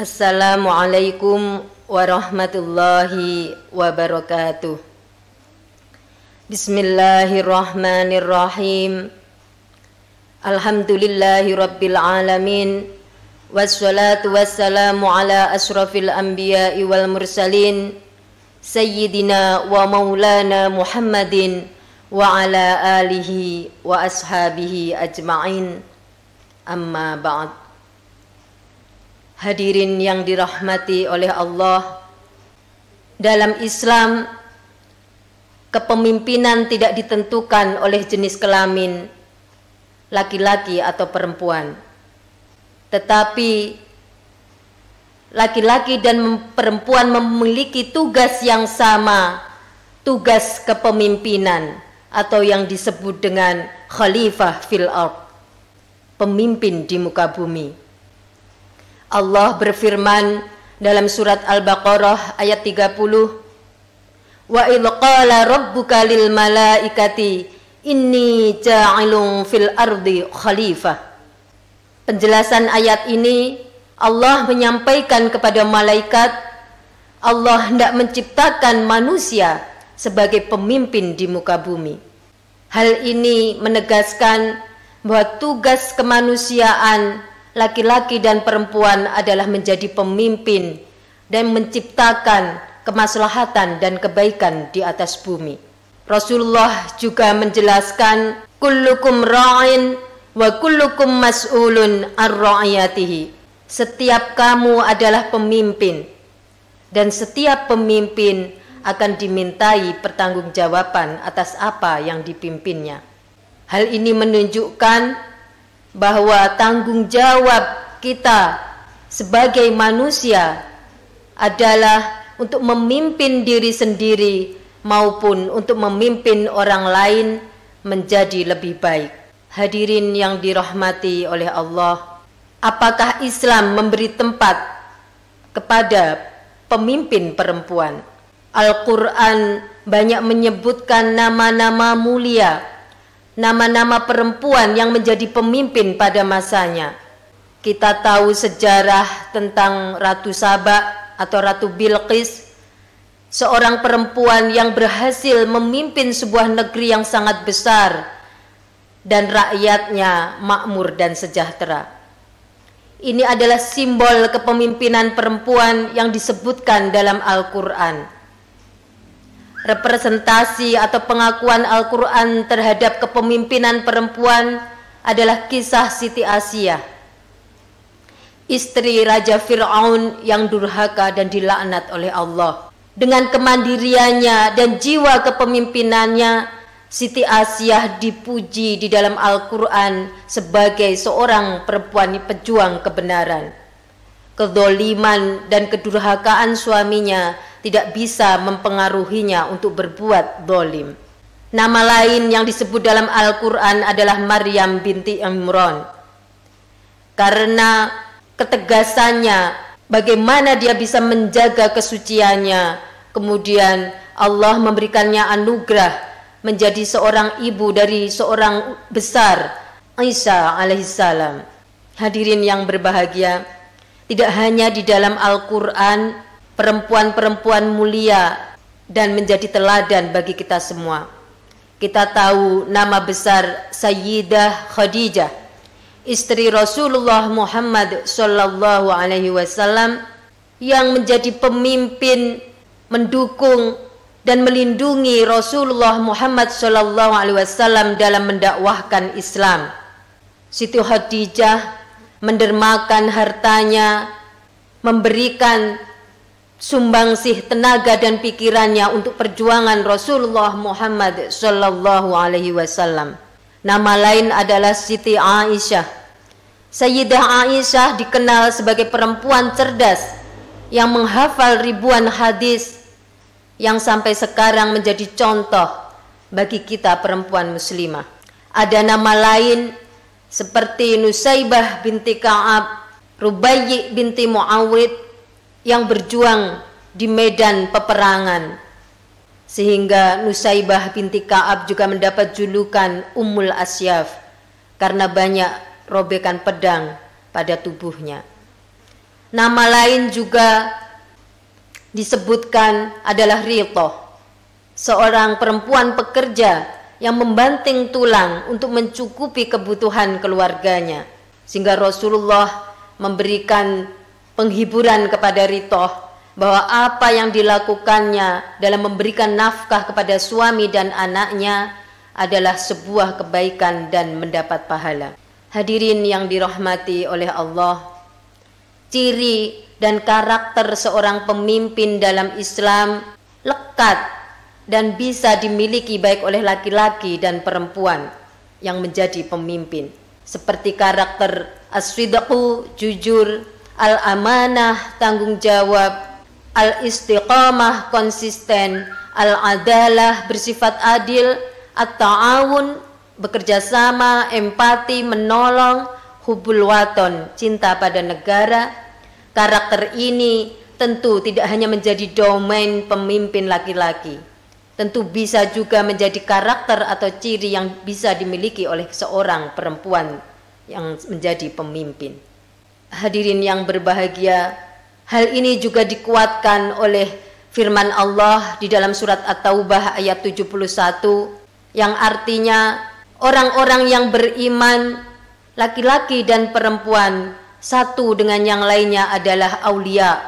Assalamualaikum warahmatullahi wabarakatuh. Bismillahirrahmanirrahim. Alhamdulillahi rabbil alamin. Wassalatu wassalamu ala asrafil anbiya'i wal mursalin. Sayyidina wa maulana Muhammadin wa ala alihi wa ashabihi ajma'in. Amma ba'd. Hadirin yang dirahmati oleh Allah, dalam Islam kepemimpinan tidak ditentukan oleh jenis kelamin laki-laki atau perempuan. Tetapi laki-laki dan perempuan memiliki tugas yang sama, tugas kepemimpinan atau yang disebut dengan khalifah fil ard, pemimpin di muka bumi. Allah berfirman dalam surat Al-Baqarah ayat 30 Wa idh qala rabbuka lil malaikati inni ja'ilun fil ardi khalifah Penjelasan ayat ini Allah menyampaikan kepada malaikat Allah hendak menciptakan manusia sebagai pemimpin di muka bumi. Hal ini menegaskan bahwa tugas kemanusiaan laki-laki dan perempuan adalah menjadi pemimpin dan menciptakan kemaslahatan dan kebaikan di atas bumi. Rasulullah juga menjelaskan kullukum ra'in wa kullukum mas'ulun ar-ra'iyatihi. Setiap kamu adalah pemimpin dan setiap pemimpin akan dimintai pertanggungjawaban atas apa yang dipimpinnya. Hal ini menunjukkan bahwa tanggung jawab kita sebagai manusia adalah untuk memimpin diri sendiri maupun untuk memimpin orang lain menjadi lebih baik. Hadirin yang dirahmati oleh Allah, apakah Islam memberi tempat kepada pemimpin perempuan? Al-Quran banyak menyebutkan nama-nama mulia nama-nama perempuan yang menjadi pemimpin pada masanya. Kita tahu sejarah tentang Ratu Saba atau Ratu Bilqis, seorang perempuan yang berhasil memimpin sebuah negeri yang sangat besar dan rakyatnya makmur dan sejahtera. Ini adalah simbol kepemimpinan perempuan yang disebutkan dalam Al-Quran representasi atau pengakuan Al-Quran terhadap kepemimpinan perempuan adalah kisah Siti Asia. Istri Raja Fir'aun yang durhaka dan dilaknat oleh Allah. Dengan kemandiriannya dan jiwa kepemimpinannya Siti Asia dipuji di dalam Al-Quran sebagai seorang perempuan pejuang kebenaran. Kedoliman dan kedurhakaan suaminya tidak bisa mempengaruhinya untuk berbuat dolim. Nama lain yang disebut dalam Al-Quran adalah Maryam binti Imran. Karena ketegasannya, bagaimana dia bisa menjaga kesuciannya, kemudian Allah memberikannya anugerah menjadi seorang ibu dari seorang besar, Isa alaihissalam. Hadirin yang berbahagia, tidak hanya di dalam Al-Quran perempuan-perempuan mulia dan menjadi teladan bagi kita semua. Kita tahu nama besar Sayyidah Khadijah, istri Rasulullah Muhammad sallallahu alaihi wasallam yang menjadi pemimpin mendukung dan melindungi Rasulullah Muhammad sallallahu alaihi wasallam dalam mendakwahkan Islam. Siti Khadijah mendermakan hartanya, memberikan sumbangsih tenaga dan pikirannya untuk perjuangan Rasulullah Muhammad sallallahu alaihi wasallam. Nama lain adalah Siti Aisyah. Sayyidah Aisyah dikenal sebagai perempuan cerdas yang menghafal ribuan hadis yang sampai sekarang menjadi contoh bagi kita perempuan muslimah. Ada nama lain seperti Nusaibah binti Ka'ab, Rubayyi binti Muawid yang berjuang di medan peperangan sehingga Nusaibah binti Ka'ab juga mendapat julukan Ummul Asyaf karena banyak robekan pedang pada tubuhnya. Nama lain juga disebutkan adalah Rito, seorang perempuan pekerja yang membanting tulang untuk mencukupi kebutuhan keluarganya. Sehingga Rasulullah memberikan penghiburan kepada Rito bahwa apa yang dilakukannya dalam memberikan nafkah kepada suami dan anaknya adalah sebuah kebaikan dan mendapat pahala. Hadirin yang dirahmati oleh Allah, ciri dan karakter seorang pemimpin dalam Islam lekat dan bisa dimiliki baik oleh laki-laki dan perempuan yang menjadi pemimpin seperti karakter aswidaku jujur al-amanah tanggung jawab al-istiqamah konsisten al-adalah bersifat adil at-ta'awun bekerja sama empati menolong hubul waton, cinta pada negara. Karakter ini tentu tidak hanya menjadi domain pemimpin laki-laki. Tentu bisa juga menjadi karakter atau ciri yang bisa dimiliki oleh seorang perempuan yang menjadi pemimpin. Hadirin yang berbahagia, hal ini juga dikuatkan oleh firman Allah di dalam surat At-Taubah ayat 71 yang artinya orang-orang yang beriman laki-laki dan perempuan satu dengan yang lainnya adalah aulia,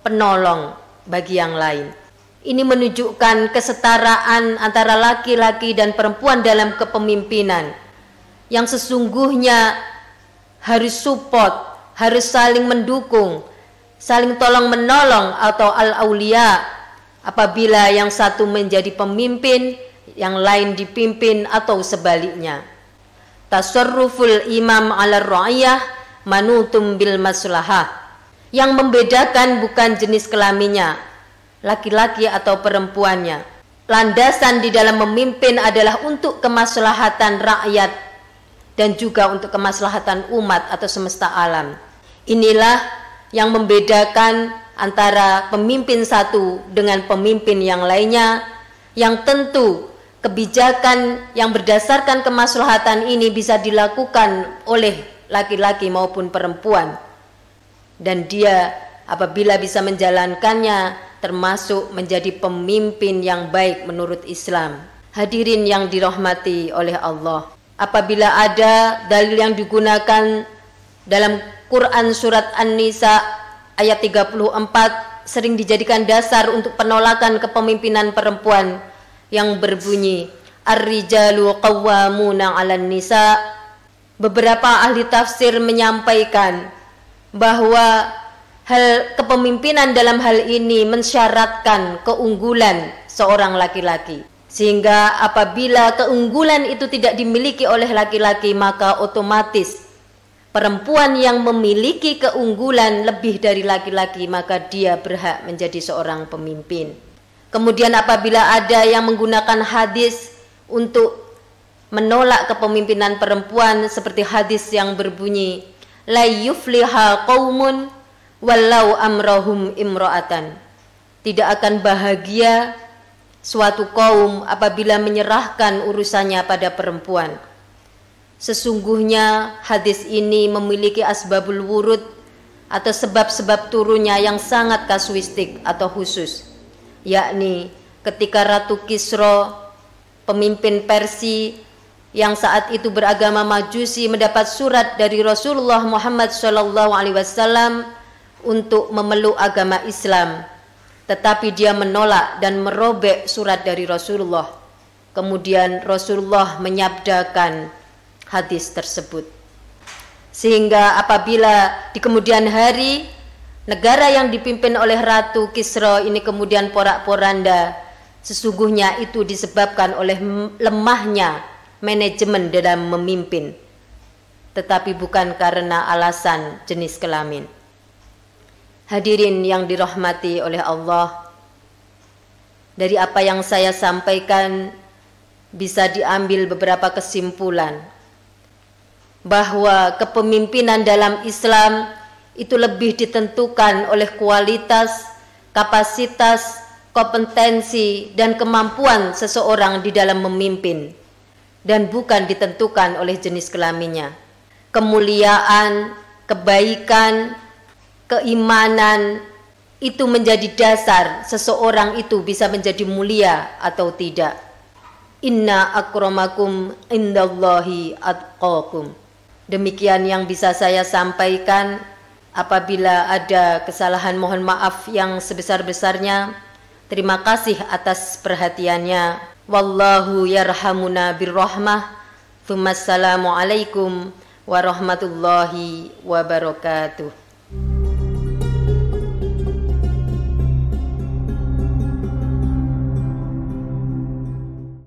penolong bagi yang lain. Ini menunjukkan kesetaraan antara laki-laki dan perempuan dalam kepemimpinan yang sesungguhnya harus support, harus saling mendukung, saling tolong menolong atau al-aulia. Apabila yang satu menjadi pemimpin, yang lain dipimpin atau sebaliknya. Tasarruful imam ala ra'iyah manutum bil maslahah. Yang membedakan bukan jenis kelaminnya laki-laki atau perempuannya. Landasan di dalam memimpin adalah untuk kemaslahatan rakyat dan juga untuk kemaslahatan umat atau semesta alam inilah yang membedakan antara pemimpin satu dengan pemimpin yang lainnya yang tentu kebijakan yang berdasarkan kemaslahatan ini bisa dilakukan oleh laki-laki maupun perempuan. Dan dia apabila bisa menjalankannya termasuk menjadi pemimpin yang baik menurut Islam. Hadirin yang dirahmati oleh Allah. Apabila ada dalil yang digunakan dalam Quran surat An-Nisa ayat 34 sering dijadikan dasar untuk penolakan kepemimpinan perempuan yang berbunyi Ar-rijalu qawwamuna 'alan nisa. Beberapa ahli tafsir menyampaikan bahwa hal kepemimpinan dalam hal ini mensyaratkan keunggulan seorang laki-laki. Sehingga apabila keunggulan itu tidak dimiliki oleh laki-laki maka otomatis perempuan yang memiliki keunggulan lebih dari laki-laki maka dia berhak menjadi seorang pemimpin. Kemudian apabila ada yang menggunakan hadis untuk menolak kepemimpinan perempuan seperti hadis yang berbunyi la yufliha qaumun walau amrahum imra'atan. Tidak akan bahagia suatu kaum apabila menyerahkan urusannya pada perempuan. Sesungguhnya hadis ini memiliki asbabul wurud atau sebab-sebab turunnya yang sangat kasuistik atau khusus yakni ketika Ratu Kisro pemimpin Persia yang saat itu beragama Majusi mendapat surat dari Rasulullah Muhammad SAW untuk memeluk agama Islam. Tetapi dia menolak dan merobek surat dari Rasulullah. Kemudian Rasulullah menyabdakan hadis tersebut sehingga apabila di kemudian hari Negara yang dipimpin oleh Ratu Kisra ini kemudian porak-poranda. Sesungguhnya itu disebabkan oleh lemahnya manajemen dalam memimpin. Tetapi bukan karena alasan jenis kelamin. Hadirin yang dirahmati oleh Allah. Dari apa yang saya sampaikan bisa diambil beberapa kesimpulan bahwa kepemimpinan dalam Islam itu lebih ditentukan oleh kualitas, kapasitas, kompetensi, dan kemampuan seseorang di dalam memimpin, dan bukan ditentukan oleh jenis kelaminnya. Kemuliaan, kebaikan, keimanan itu menjadi dasar seseorang itu bisa menjadi mulia atau tidak. Inna akramakum indallahi atqakum. Demikian yang bisa saya sampaikan. Apabila ada kesalahan mohon maaf yang sebesar-besarnya. Terima kasih atas perhatiannya. Wallahu yarhamuna birrahmah. Thumma warahmatullahi wabarakatuh.